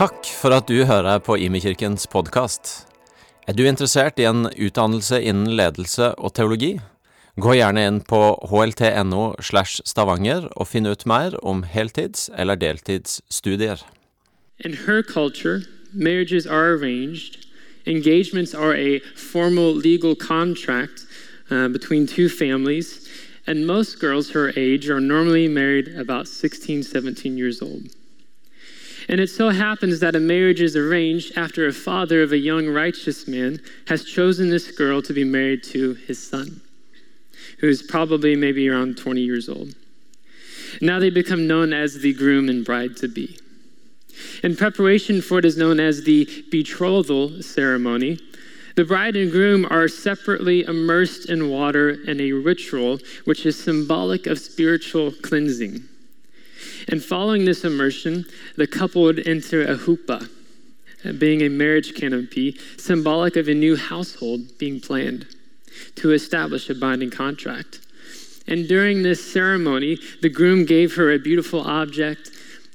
Takk for at du hører på Imekirkens podkast. Er du interessert i en utdannelse innen ledelse og teologi? Gå gjerne inn på hlt.no slash stavanger og finn ut mer om heltids- eller deltidsstudier. In her culture, marriages are arranged. Engagements are a formal legal contract uh, between two families. And most girls her age are normally married about 16, 17 years old. And it so happens that a marriage is arranged after a father of a young righteous man has chosen this girl to be married to his son, who's probably maybe around 20 years old. Now they become known as the groom and bride to be. In preparation for what is known as the betrothal ceremony, the bride and groom are separately immersed in water in a ritual which is symbolic of spiritual cleansing. And following this immersion, the couple would enter a huppah, being a marriage canopy, symbolic of a new household being planned to establish a binding contract. And during this ceremony, the groom gave her a beautiful object,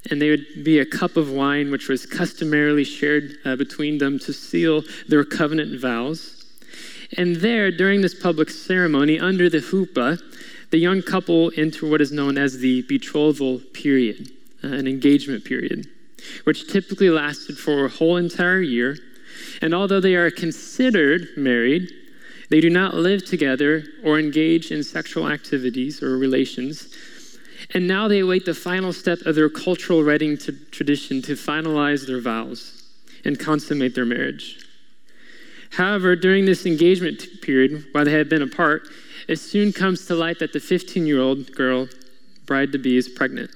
and there would be a cup of wine, which was customarily shared uh, between them to seal their covenant vows. And there, during this public ceremony, under the huppah, the young couple enter what is known as the betrothal period, uh, an engagement period, which typically lasted for a whole entire year. And although they are considered married, they do not live together or engage in sexual activities or relations. And now they await the final step of their cultural wedding to tradition to finalize their vows and consummate their marriage. However, during this engagement period, while they have been apart, it soon comes to light that the 15 year old girl, bride to be, is pregnant.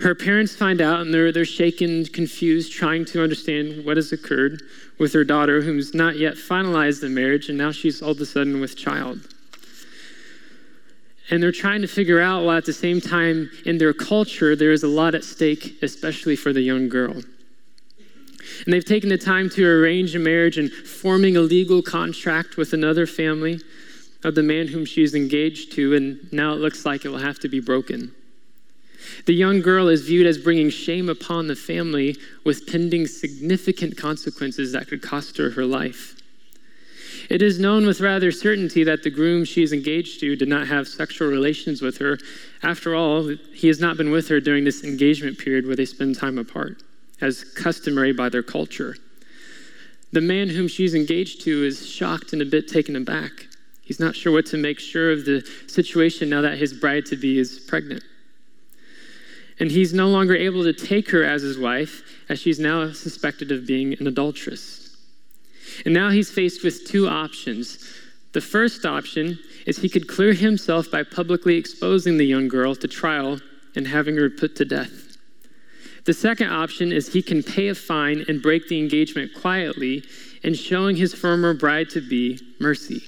Her parents find out and they're, they're shaken, confused, trying to understand what has occurred with their daughter, who's not yet finalized the marriage, and now she's all of a sudden with child. And they're trying to figure out, while at the same time, in their culture, there is a lot at stake, especially for the young girl. And they've taken the time to arrange a marriage and forming a legal contract with another family of the man whom she is engaged to, and now it looks like it will have to be broken. The young girl is viewed as bringing shame upon the family with pending significant consequences that could cost her her life. It is known with rather certainty that the groom she is engaged to did not have sexual relations with her. After all, he has not been with her during this engagement period where they spend time apart, as customary by their culture. The man whom she's engaged to is shocked and a bit taken aback. He's not sure what to make sure of the situation now that his bride to be is pregnant. And he's no longer able to take her as his wife, as she's now suspected of being an adulteress. And now he's faced with two options. The first option is he could clear himself by publicly exposing the young girl to trial and having her put to death. The second option is he can pay a fine and break the engagement quietly and showing his former bride to be mercy.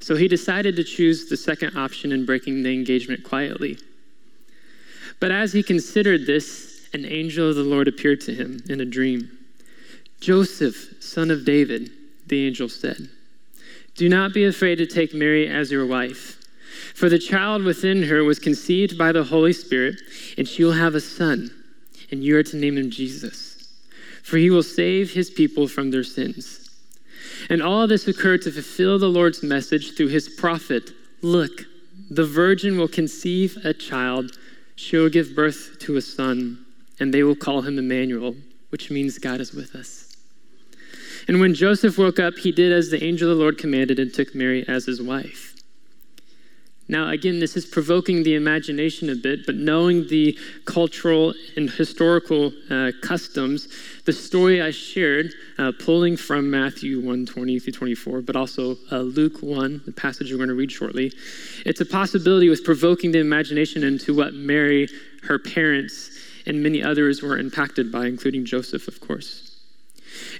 So he decided to choose the second option in breaking the engagement quietly. But as he considered this, an angel of the Lord appeared to him in a dream. Joseph, son of David, the angel said, Do not be afraid to take Mary as your wife, for the child within her was conceived by the Holy Spirit, and she will have a son, and you are to name him Jesus, for he will save his people from their sins. And all this occurred to fulfill the Lord's message through his prophet Look, the virgin will conceive a child, she will give birth to a son, and they will call him Emmanuel, which means God is with us. And when Joseph woke up, he did as the angel of the Lord commanded and took Mary as his wife. Now, again, this is provoking the imagination a bit, but knowing the cultural and historical uh, customs, the story I shared, uh, pulling from Matthew 1 20 through 24, but also uh, Luke 1, the passage we're going to read shortly, it's a possibility with provoking the imagination into what Mary, her parents, and many others were impacted by, including Joseph, of course.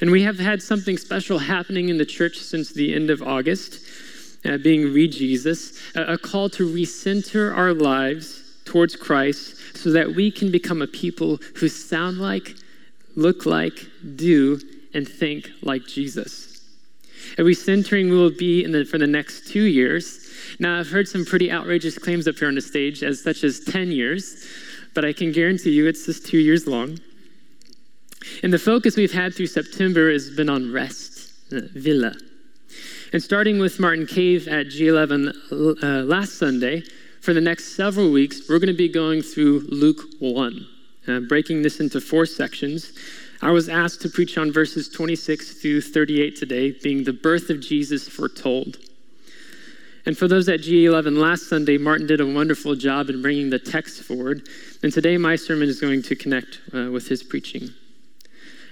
And we have had something special happening in the church since the end of August uh, being Re Jesus, a, a call to recenter our lives towards Christ so that we can become a people who sound like, look like, do, and think like Jesus. A recentering we will be in the, for the next two years. Now, I've heard some pretty outrageous claims up here on the stage, as such as 10 years, but I can guarantee you it's just two years long. And the focus we've had through September has been on rest, hvile. And starting with Martin Cave at G11 uh, last Sunday, for the next several weeks, we're going to be going through Luke 1, uh, breaking this into four sections. I was asked to preach on verses 26 through 38 today, being the birth of Jesus foretold. And for those at G11 last Sunday, Martin did a wonderful job in bringing the text forward. And today, my sermon is going to connect uh, with his preaching.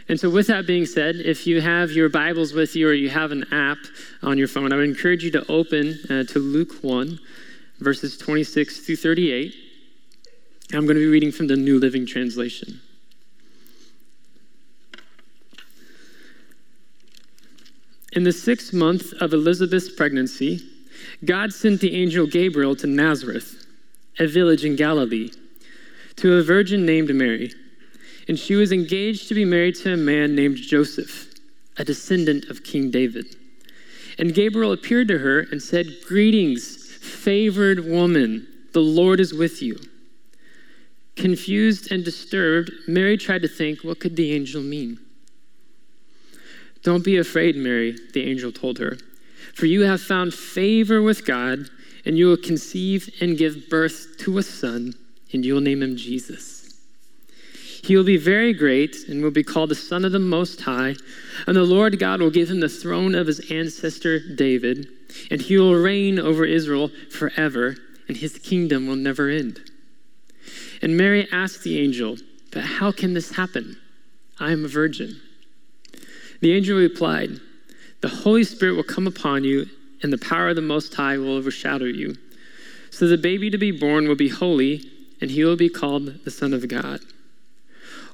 And so, with that being said, if you have your Bibles with you or you have an app on your phone, I would encourage you to open uh, to Luke 1, verses 26 through 38. I'm going to be reading from the New Living Translation. In the sixth month of Elizabeth's pregnancy, God sent the angel Gabriel to Nazareth, a village in Galilee, to a virgin named Mary and she was engaged to be married to a man named Joseph, a descendant of King David. And Gabriel appeared to her and said, Greetings, favored woman, the Lord is with you. Confused and disturbed, Mary tried to think, what could the angel mean? Don't be afraid, Mary, the angel told her, for you have found favor with God, and you will conceive and give birth to a son, and you will name him Jesus. He will be very great and will be called the Son of the Most High. And the Lord God will give him the throne of his ancestor David, and he will reign over Israel forever, and his kingdom will never end. And Mary asked the angel, But how can this happen? I am a virgin. The angel replied, The Holy Spirit will come upon you, and the power of the Most High will overshadow you. So the baby to be born will be holy, and he will be called the Son of God.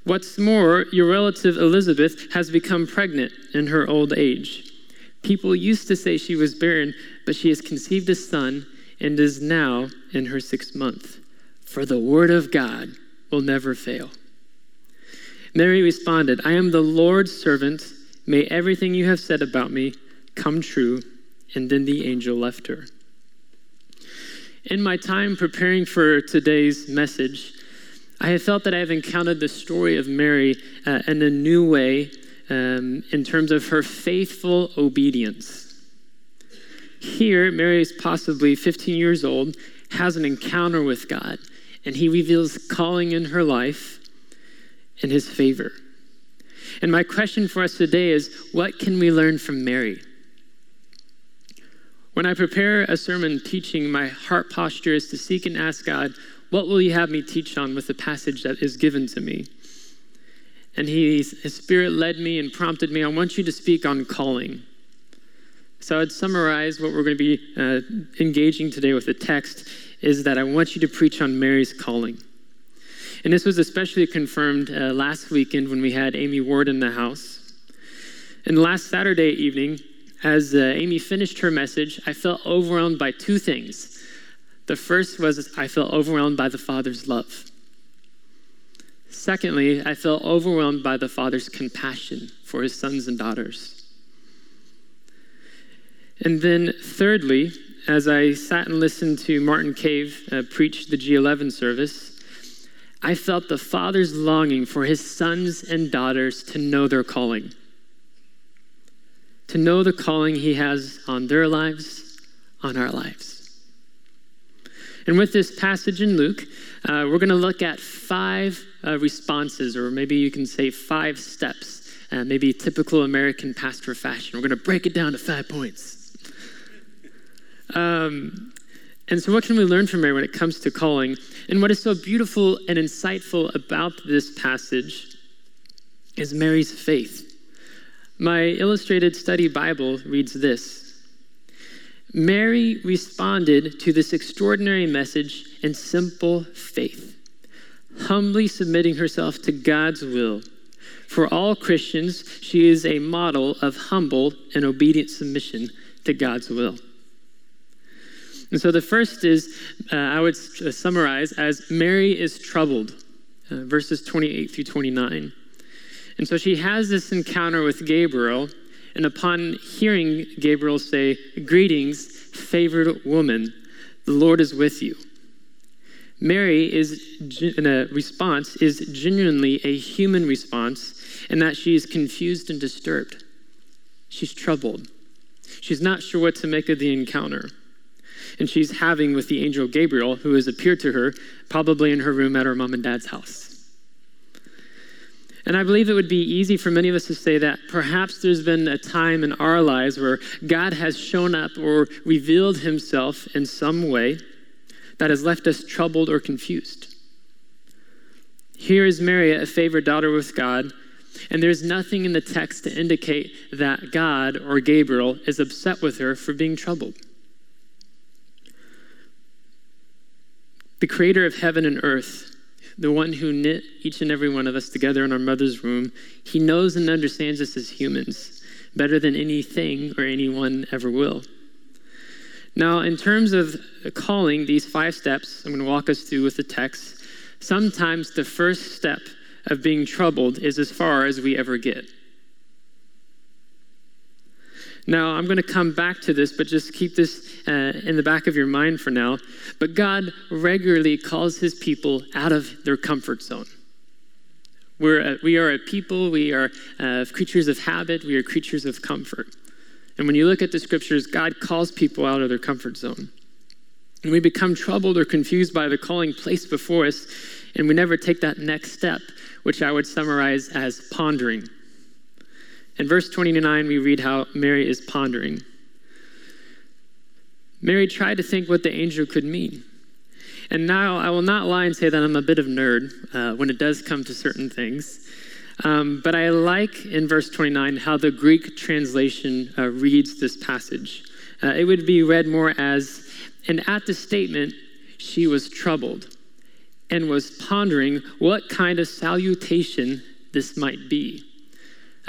What's more, your relative Elizabeth has become pregnant in her old age. People used to say she was barren, but she has conceived a son and is now in her sixth month. For the word of God will never fail. Mary responded, I am the Lord's servant. May everything you have said about me come true. And then the angel left her. In my time preparing for today's message, I have felt that I have encountered the story of Mary uh, in a new way um, in terms of her faithful obedience. Here, Mary is possibly 15 years old, has an encounter with God, and he reveals calling in her life in his favor. And my question for us today is what can we learn from Mary? When I prepare a sermon teaching, my heart posture is to seek and ask God, what will you have me teach on with the passage that is given to me? And he, his spirit led me and prompted me, I want you to speak on calling. So I'd summarize what we're going to be uh, engaging today with the text is that I want you to preach on Mary's calling. And this was especially confirmed uh, last weekend when we had Amy Ward in the house. And last Saturday evening, as uh, Amy finished her message, I felt overwhelmed by two things. The first was I felt overwhelmed by the Father's love. Secondly, I felt overwhelmed by the Father's compassion for his sons and daughters. And then, thirdly, as I sat and listened to Martin Cave uh, preach the G11 service, I felt the Father's longing for his sons and daughters to know their calling, to know the calling he has on their lives, on our lives. And with this passage in Luke, uh, we're going to look at five uh, responses, or maybe you can say five steps, uh, maybe typical American pastor fashion. We're going to break it down to five points. Um, and so, what can we learn from Mary when it comes to calling? And what is so beautiful and insightful about this passage is Mary's faith. My illustrated study Bible reads this Mary responded to this extraordinary message in simple faith, humbly submitting herself to God's will. For all Christians, she is a model of humble and obedient submission to God's will. And so the first is, uh, I would summarize as Mary is troubled, uh, verses 28 through 29. And so she has this encounter with Gabriel and upon hearing Gabriel say, Greetings, favored woman, the Lord is with you. Mary is in a response is genuinely a human response in that she is confused and disturbed. She's troubled. She's not sure what to make of the encounter. And she's having with the angel Gabriel, who has appeared to her, probably in her room at her mom and dad's house. And I believe it would be easy for many of us to say that perhaps there's been a time in our lives where God has shown up or revealed himself in some way that has left us troubled or confused. Here is Mary, a favored daughter with God, and there's nothing in the text to indicate that God or Gabriel is upset with her for being troubled. The creator of heaven and earth, the one who knit each and every one of us together in our mother's womb, he knows and understands us as humans better than anything or anyone ever will. Now, in terms of calling, these five steps I'm going to walk us through with the text, sometimes the first step of being troubled is as far as we ever get. Now, I'm going to come back to this, but just keep this uh, in the back of your mind for now. But God regularly calls his people out of their comfort zone. We're a, we are a people, we are uh, creatures of habit, we are creatures of comfort. And when you look at the scriptures, God calls people out of their comfort zone. And we become troubled or confused by the calling placed before us, and we never take that next step, which I would summarize as pondering. In verse 29, we read how Mary is pondering. Mary tried to think what the angel could mean. And now I will not lie and say that I'm a bit of nerd uh, when it does come to certain things. Um, but I like in verse 29 how the Greek translation uh, reads this passage. Uh, it would be read more as, and at the statement, she was troubled and was pondering what kind of salutation this might be.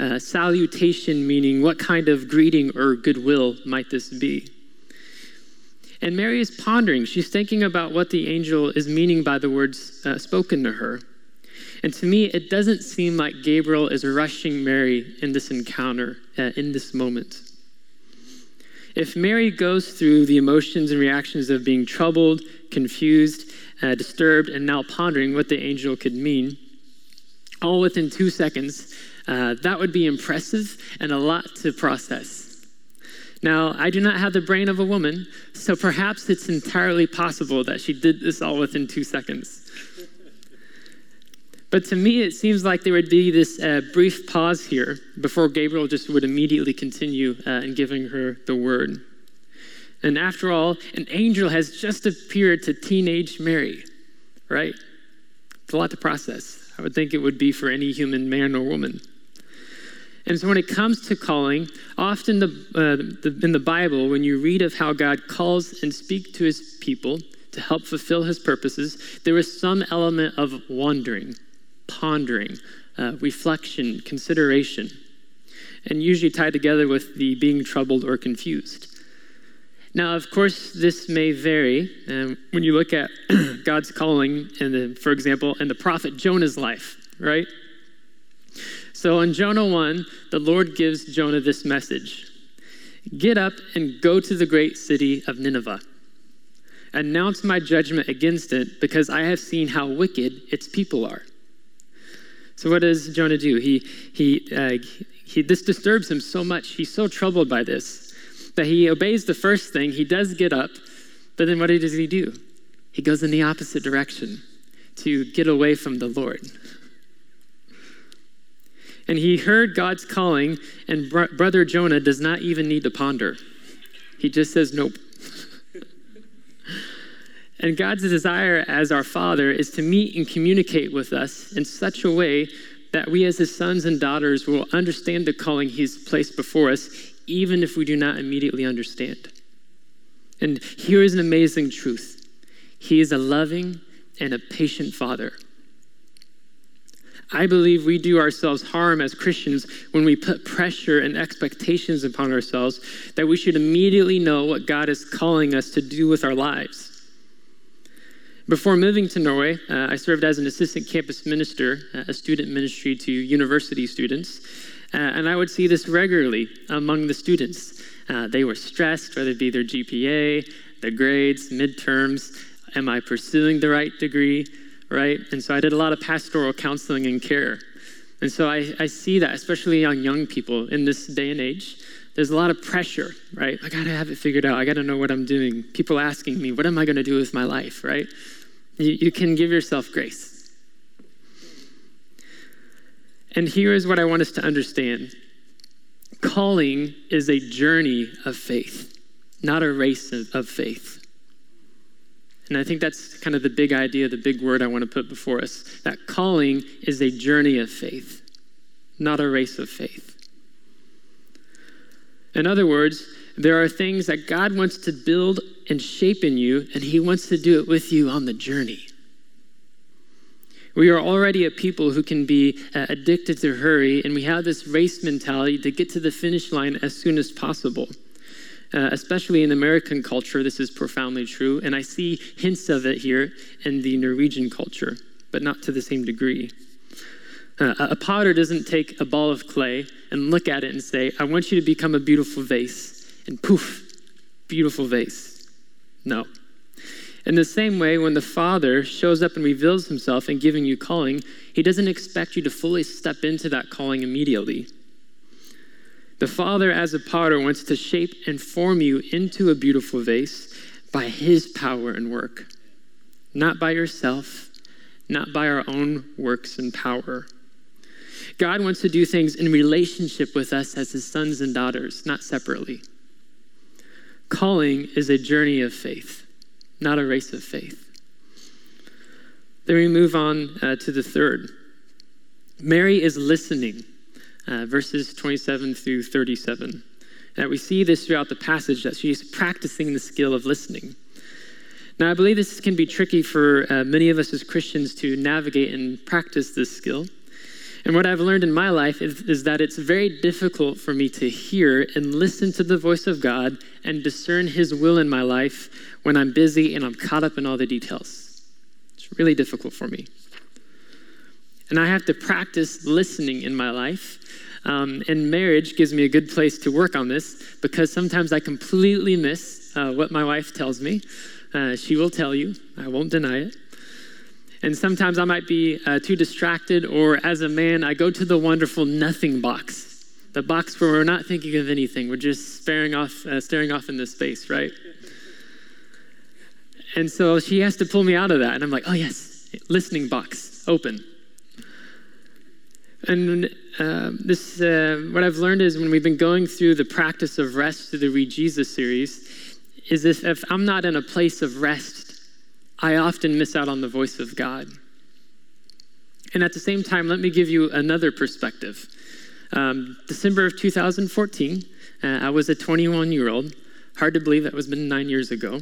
Uh, salutation meaning what kind of greeting or goodwill might this be? And Mary is pondering. She's thinking about what the angel is meaning by the words uh, spoken to her. And to me, it doesn't seem like Gabriel is rushing Mary in this encounter, uh, in this moment. If Mary goes through the emotions and reactions of being troubled, confused, uh, disturbed, and now pondering what the angel could mean, all within two seconds, uh, that would be impressive and a lot to process. Now, I do not have the brain of a woman, so perhaps it's entirely possible that she did this all within two seconds. But to me, it seems like there would be this uh, brief pause here before Gabriel just would immediately continue uh, in giving her the word. And after all, an angel has just appeared to teenage Mary, right? It's a lot to process. I would think it would be for any human man or woman. And so, when it comes to calling, often the, uh, the, in the Bible, when you read of how God calls and speaks to his people to help fulfill his purposes, there is some element of wandering pondering, uh, reflection, consideration, and usually tied together with the being troubled or confused. Now, of course, this may vary. Um, when you look at God's calling, in the, for example, in the prophet Jonah's life, right? So in Jonah 1, the Lord gives Jonah this message Get up and go to the great city of Nineveh. Announce my judgment against it because I have seen how wicked its people are. So what does Jonah do? He, he, uh, he, this disturbs him so much. He's so troubled by this that he obeys the first thing. He does get up, but then what does he do? He goes in the opposite direction to get away from the Lord. And he heard God's calling, and br- brother Jonah does not even need to ponder. He just says, Nope. And God's desire as our Father is to meet and communicate with us in such a way that we, as His sons and daughters, will understand the calling He's placed before us, even if we do not immediately understand. And here is an amazing truth He is a loving and a patient Father. I believe we do ourselves harm as Christians when we put pressure and expectations upon ourselves that we should immediately know what God is calling us to do with our lives. Before moving to Norway, uh, I served as an assistant campus minister, uh, a student ministry to university students, uh, and I would see this regularly among the students. Uh, they were stressed, whether it be their GPA, their grades, midterms, Am I pursuing the right degree? Right? And so I did a lot of pastoral counseling and care. And so I, I see that, especially on young people in this day and age. There's a lot of pressure, right? I gotta have it figured out. I gotta know what I'm doing. People asking me, what am I gonna do with my life, right? You, you can give yourself grace. And here is what I want us to understand calling is a journey of faith, not a race of, of faith. And I think that's kind of the big idea, the big word I want to put before us that calling is a journey of faith, not a race of faith. In other words, there are things that God wants to build and shape in you, and He wants to do it with you on the journey. We are already a people who can be uh, addicted to hurry, and we have this race mentality to get to the finish line as soon as possible. Uh, especially in American culture, this is profoundly true, and I see hints of it here in the Norwegian culture, but not to the same degree. Uh, a potter doesn't take a ball of clay and look at it and say, I want you to become a beautiful vase, and poof, beautiful vase. No. In the same way, when the Father shows up and reveals himself and giving you calling, he doesn't expect you to fully step into that calling immediately. The Father, as a potter, wants to shape and form you into a beautiful vase by his power and work, not by yourself, not by our own works and power. God wants to do things in relationship with us as his sons and daughters, not separately. Calling is a journey of faith not a race of faith. Then we move on uh, to the third. Mary is listening, uh, verses 27 through 37. That we see this throughout the passage that she's practicing the skill of listening. Now, I believe this can be tricky for uh, many of us as Christians to navigate and practice this skill. And what I've learned in my life is, is, that it's very difficult for me to hear and listen to the voice of God and discern His will in my life when I'm busy and I'm caught up in all the details. It's really difficult for me. And I have to practice listening in my life. Um, and marriage gives me a good place to work on this because sometimes I completely miss uh, what my wife tells me. Uh, she will tell you, I won't deny it. And sometimes I might be uh, too distracted, or as a man, I go to the wonderful nothing box, the box where we're not thinking of anything. We're just staring off, uh, staring off into space, right? And so she has to pull me out of that. And I'm like, oh, yes, listening box, open. And uh, this, uh, what I've learned is when we've been going through the practice of rest through the Read Jesus series, is if, if I'm not in a place of rest I often miss out on the voice of God. And at the same time, let me give you another perspective. Um, December of 2014, uh, I was a 21 year old. Hard to believe that was been nine years ago.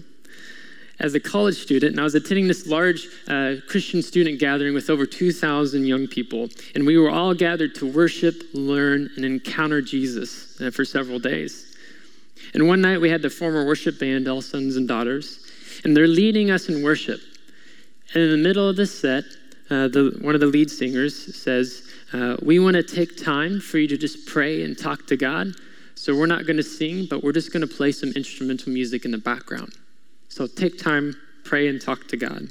As a college student, and I was attending this large uh, Christian student gathering with over 2,000 young people. And we were all gathered to worship, learn, and encounter Jesus uh, for several days. And one night we had the former worship band, All Sons and Daughters and they're leading us in worship. And in the middle of the set, uh, the, one of the lead singers says, uh, We want to take time for you to just pray and talk to God. So we're not going to sing, but we're just going to play some instrumental music in the background. So take time, pray, and talk to God.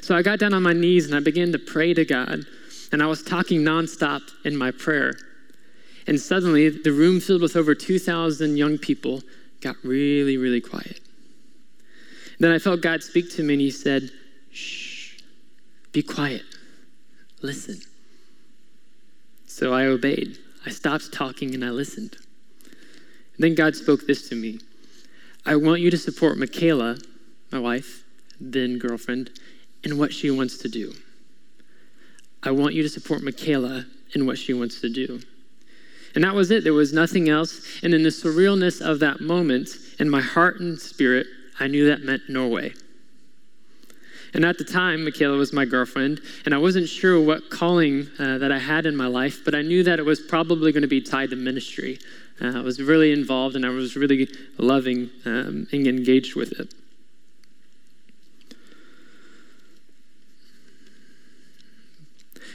So I got down on my knees and I began to pray to God. And I was talking nonstop in my prayer. And suddenly, the room filled with over 2,000 young people got really, really quiet. Then I felt God speak to me and he said, Shh, be quiet, listen. So I obeyed. I stopped talking and I listened. And then God spoke this to me I want you to support Michaela, my wife, then girlfriend, in what she wants to do. I want you to support Michaela in what she wants to do. And that was it. There was nothing else. And in the surrealness of that moment, in my heart and spirit, I knew that meant Norway. And at the time, Michaela was my girlfriend, and I wasn't sure what calling uh, that I had in my life, but I knew that it was probably going to be tied to ministry. Uh, I was really involved, and I was really loving um, and engaged with it.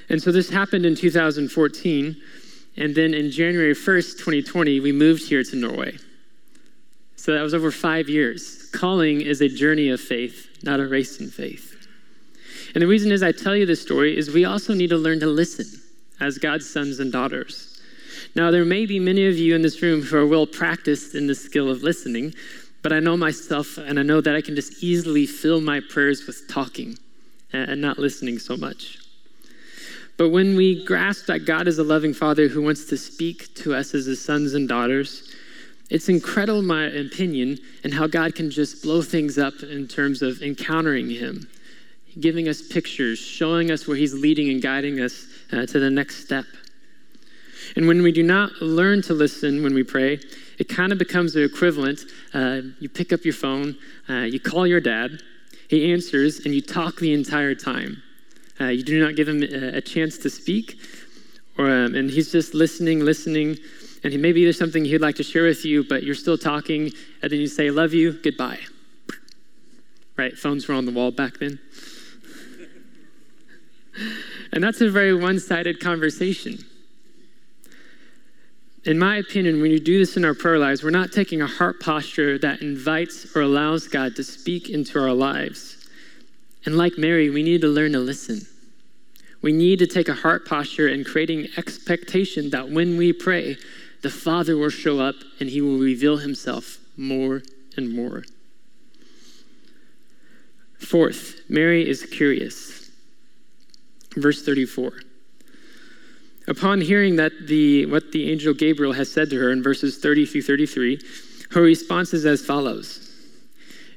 And so this happened in 2014, and then in January 1st, 2020, we moved here to Norway. So that was over five years calling is a journey of faith, not a race in faith. And the reason is I tell you this story is we also need to learn to listen as God's sons and daughters. Now, there may be many of you in this room who are well practiced in the skill of listening, but I know myself and I know that I can just easily fill my prayers with talking and not listening so much. But when we grasp that God is a loving Father who wants to speak to us as his sons and daughters, it's incredible, my opinion, and how God can just blow things up in terms of encountering him giving us pictures, showing us where He's leading and guiding us uh, to the next step. And when we do not learn to listen when we pray, it kind of becomes the equivalent. Uh, you pick up your phone, uh, you call your dad, he answers, and you talk the entire time. Uh, you do not give him a, a chance to speak, or, um, and he's just listening, listening, and he, maybe there's something he'd like to share with you, but you're still talking, and then you say, Love you, goodbye. Right? Phones were on the wall back then. And that's a very one sided conversation. In my opinion, when you do this in our prayer lives, we're not taking a heart posture that invites or allows God to speak into our lives. And like Mary, we need to learn to listen. We need to take a heart posture and creating expectation that when we pray, the Father will show up and he will reveal himself more and more. Fourth, Mary is curious. Verse 34. Upon hearing that the, what the angel Gabriel has said to her in verses 30 through 33, her response is as follows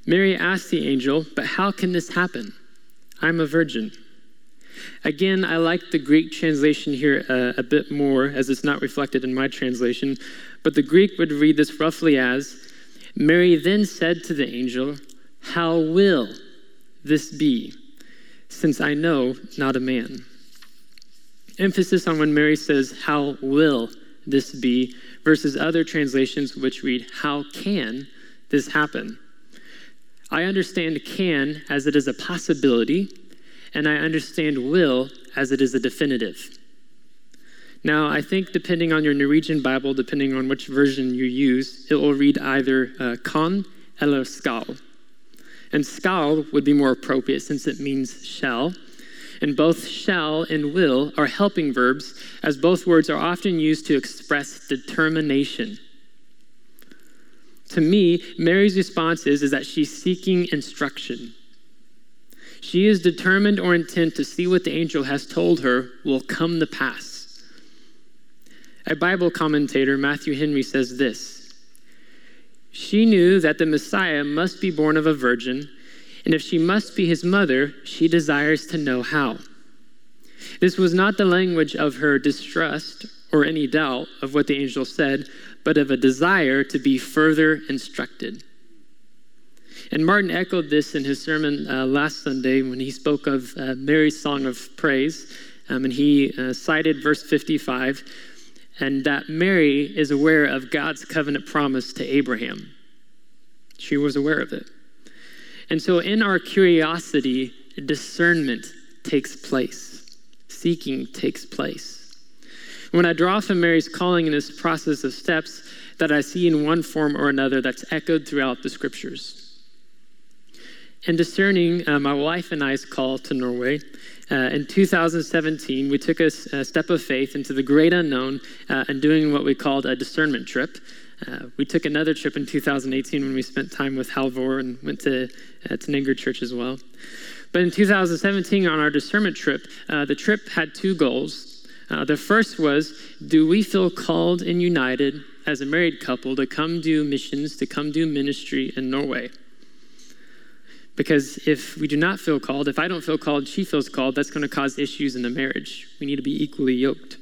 Mary asked the angel, But how can this happen? I'm a virgin. Again, I like the Greek translation here uh, a bit more as it's not reflected in my translation, but the Greek would read this roughly as Mary then said to the angel, How will this be? since I know not a man. Emphasis on when Mary says, How will this be? versus other translations which read, How can this happen? I understand can as it is a possibility, and I understand will as it is a definitive. Now, I think depending on your Norwegian Bible, depending on which version you use, it will read either uh, kan eller skal. And skal would be more appropriate since it means shall. And both shall and will are helping verbs, as both words are often used to express determination. To me, Mary's response is, is that she's seeking instruction. She is determined or intent to see what the angel has told her will come to pass. A Bible commentator, Matthew Henry, says this she knew that the Messiah must be born of a virgin, and if she must be his mother, she desires to know how. This was not the language of her distrust or any doubt of what the angel said, but of a desire to be further instructed. And Martin echoed this in his sermon uh, last Sunday when he spoke of uh, Mary's song of praise. Um, and he uh, cited verse 55 and that Mary is aware of God's covenant promise to Abraham. She was aware of it. And so, in our curiosity, discernment takes place, seeking takes place. When I draw from Mary's calling in this process of steps that I see in one form or another that's echoed throughout the scriptures. In discerning uh, my wife and I's call to Norway, uh, in 2017, we took a, a, step of faith into the great unknown uh, and doing what we called a discernment trip. Uh, we took another trip in 2018 when we spent time with Halvor and went to, uh, Church as well. But in 2017, on our discernment trip, uh, the trip had two goals. Uh, the first was do we feel called and united as a married couple to come do missions, to come do ministry in Norway? Because if we do not feel called, if I don't feel called, she feels called, that's going to cause issues in the marriage. We need to be equally yoked.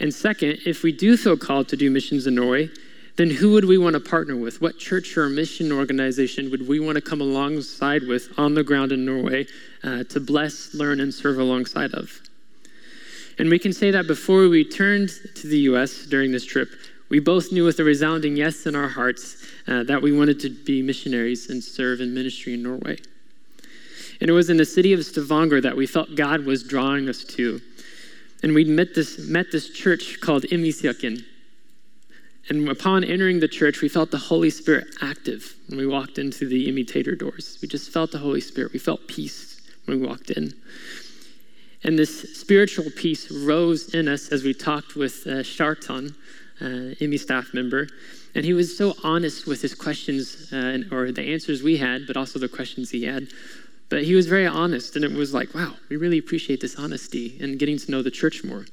And second, if we do feel called to do missions in Norway, then who would we want to partner with? What church or mission organization would we want to come alongside with on the ground in Norway uh, to bless, learn, and serve alongside of? And we can say that before we returned to the US during this trip, we both knew with a resounding yes in our hearts uh, that we wanted to be missionaries and serve in ministry in Norway. And it was in the city of Stavanger that we felt God was drawing us to. And we met this, met this church called IMI-kirken. And upon entering the church, we felt the Holy Spirit active when we walked into the imitator doors. We just felt the Holy Spirit. We felt peace when we walked in. And this spiritual peace rose in us as we talked with uh, Sharton, uh, IMI staff member. And he was so honest with his questions uh, or the answers we had, but also the questions he had. But he was very honest, and it was like, wow, we really appreciate this honesty and getting to know the church more.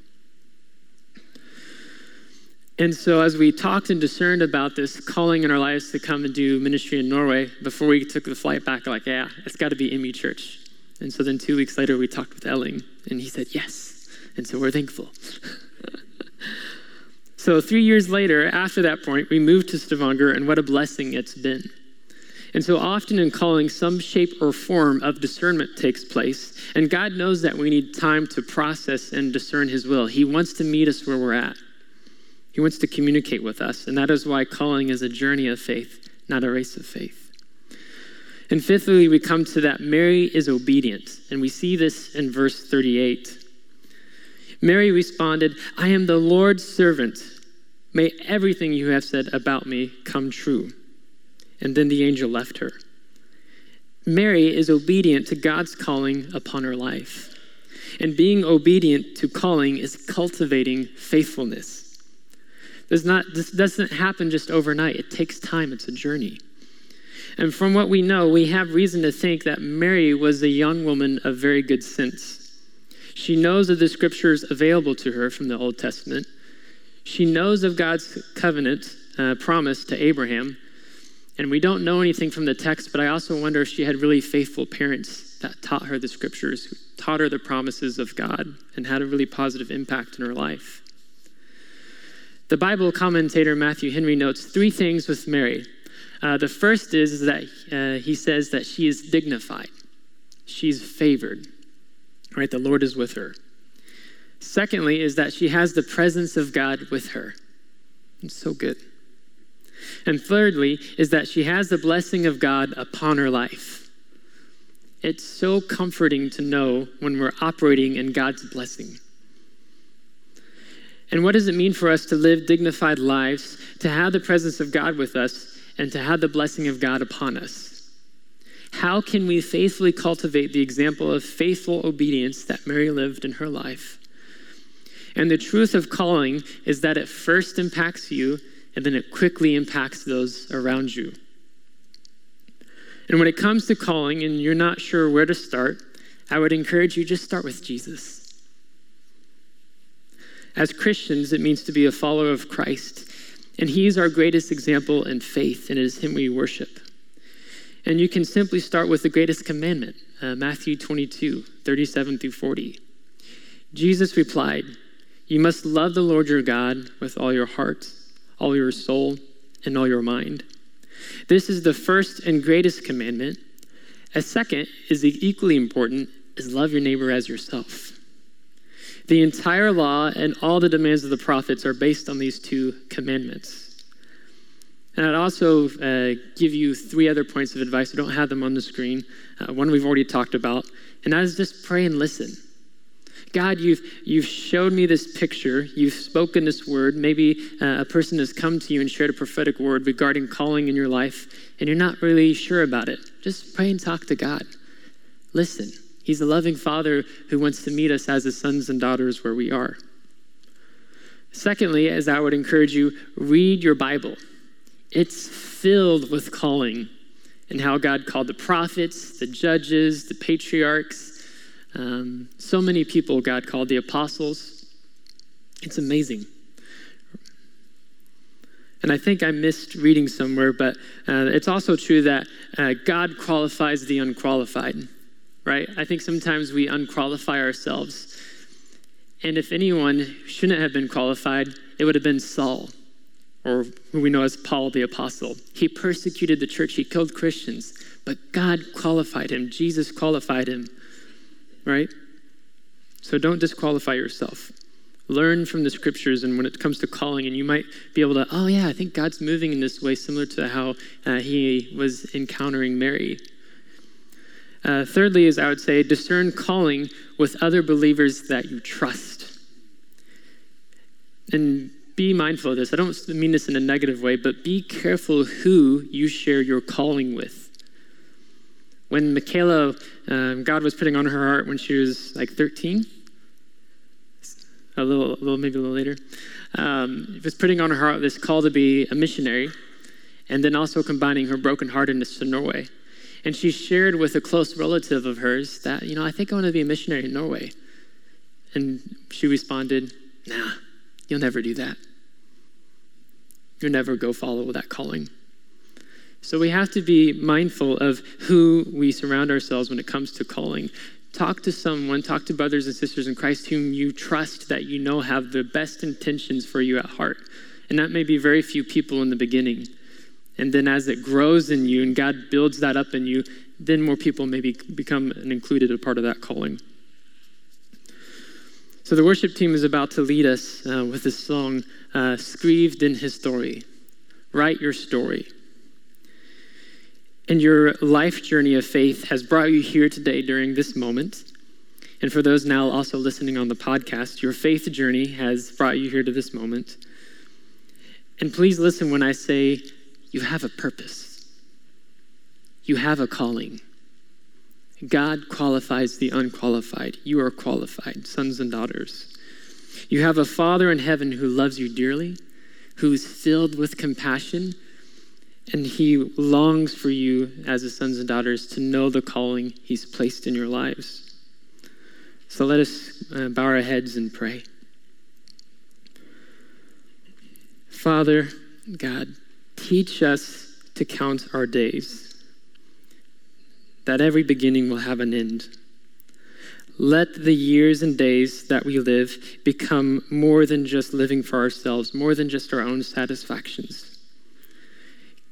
And so, as we talked and discerned about this calling in our lives to come and do ministry in Norway, before we took the flight back, like, yeah, it's got to be IMI Church. And so then two weeks later, we talked with Elling, and he said, yes. And so we're thankful. so, three years later, after that point, we moved to Stavanger, and what a blessing it's been. And so often in calling, some shape or form of discernment takes place. And God knows that we need time to process and discern His will. He wants to meet us where we're at, He wants to communicate with us. And that is why calling is a journey of faith, not a race of faith. And fifthly, we come to that Mary is obedient. And we see this in verse 38. Mary responded, I am the Lord's servant. May everything you have said about me come true. And then the angel left her. Mary is obedient to God's calling upon her life. And being obedient to calling is cultivating faithfulness. Does not, this doesn't happen just overnight, it takes time, it's a journey. And from what we know, we have reason to think that Mary was a young woman of very good sense. She knows of the scriptures available to her from the Old Testament. She knows of God's covenant uh, promise to Abraham and we don't know anything from the text, but I also wonder if she had really faithful parents that taught her the scriptures, who taught her the promises of God, and had a really positive impact in her life. The Bible commentator Matthew Henry notes three things with Mary. Uh, the first is, that uh, he says that she is dignified, she's favored. Right, the Lord is with her. Secondly, is that she has the presence of God with her. It's so good. And thirdly, is that she has the blessing of God upon her life. It's so comforting to know when we're operating in God's blessing. And what does it mean for us to live dignified lives, to have the presence of God with us, and to have the blessing of God upon us? How can we faithfully cultivate the example of faithful obedience that Mary lived in her life? And the truth of calling is that it first impacts you and then it quickly impacts those around you. And when it comes to calling and you're not sure where to start, I would encourage you just start with Jesus. As Christians, it means to be a follower of Christ, and He's our greatest example in faith, and it is Him we worship. And you can simply start with the greatest commandment, uh, Matthew 22, 37 through 40. Jesus replied, You must love the Lord your God with all your heart all your soul, and all your mind. This is the first and greatest commandment. A second is equally important is love your neighbor as yourself. The entire law and all the demands of the prophets are based on these two commandments. And I'd also uh, give you three other points of advice. I don't have them on the screen. Uh, one we've already talked about, and that is just pray and listen. God, you've, you've showed me this picture. You've spoken this word. Maybe uh, a person has come to you and shared a prophetic word regarding calling in your life, and you're not really sure about it. Just pray and talk to God. Listen, He's a loving Father who wants to meet us as His sons and daughters where we are. Secondly, as I would encourage you, read your Bible. It's filled with calling and how God called the prophets, the judges, the patriarchs, um, so many people God called the apostles. It's amazing. And I think I missed reading somewhere, but uh, it's also true that uh, God qualifies the unqualified, right? I think sometimes we unqualify ourselves. And if anyone shouldn't have been qualified, it would have been Saul, or who we know as Paul the Apostle. He persecuted the church, he killed Christians, but God qualified him, Jesus qualified him right? So don't disqualify yourself. Learn from the scriptures, and when it comes to calling, and you might be able to, oh, yeah, I think God's moving in this way, similar to how uh, he was encountering Mary. Uh, thirdly, is I would say, discern calling with other believers that you trust. And be mindful of this. I don't mean this in a negative way, but be careful who you share your calling with. When Michaela, um, God was putting on her heart when she was like 13, a little, a little maybe a little later, um, was putting on her heart this call to be a missionary, and then also combining her brokenheartedness to Norway. And she shared with a close relative of hers that, you know, I think I want to be a missionary in Norway. And she responded, Nah, you'll never do that. You'll never go follow that calling. So we have to be mindful of who we surround ourselves when it comes to calling. Talk to someone, talk to brothers and sisters in Christ whom you trust that you know have the best intentions for you at heart. And that may be very few people in the beginning. And then as it grows in you and God builds that up in you, then more people maybe become an included a part of that calling. So the worship team is about to lead us uh, with this song, uh, in din historie. Write your story. And your life journey of faith has brought you here today during this moment. And for those now also listening on the podcast, your faith journey has brought you here to this moment. And please listen when I say you have a purpose, you have a calling. God qualifies the unqualified. You are qualified, sons and daughters. You have a Father in heaven who loves you dearly, who is filled with compassion, and he longs for you as his sons and daughters to know the calling he's placed in your lives. So let us uh, bow our heads and pray. Father, God, teach us to count our days that every beginning will have an end. Let the years and days that we live become more than just living for ourselves, more than just our own satisfactions.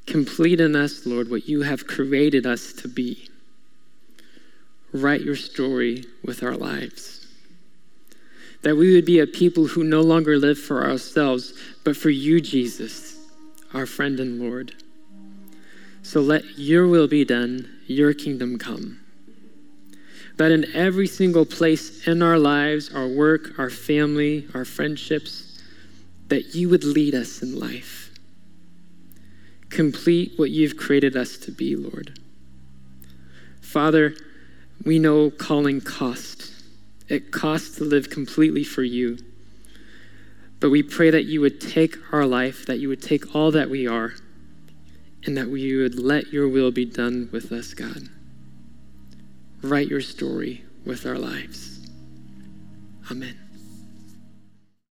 Complete in us, Lord, what you have created us to be. Write your story with our lives. That we would be a people who no longer live for ourselves, but for you, Jesus, our friend and Lord. So let your will be done, your kingdom come. That in every single place in our lives, our work, our family, our friendships, that you would lead us in life. Complete what you've created us to be, Lord. Father, we know calling cost. It costs to live completely for you. But we pray that you would take our life, that you would take all that we are and that we would let your will be done with us, God. Write your story with our lives. Amen.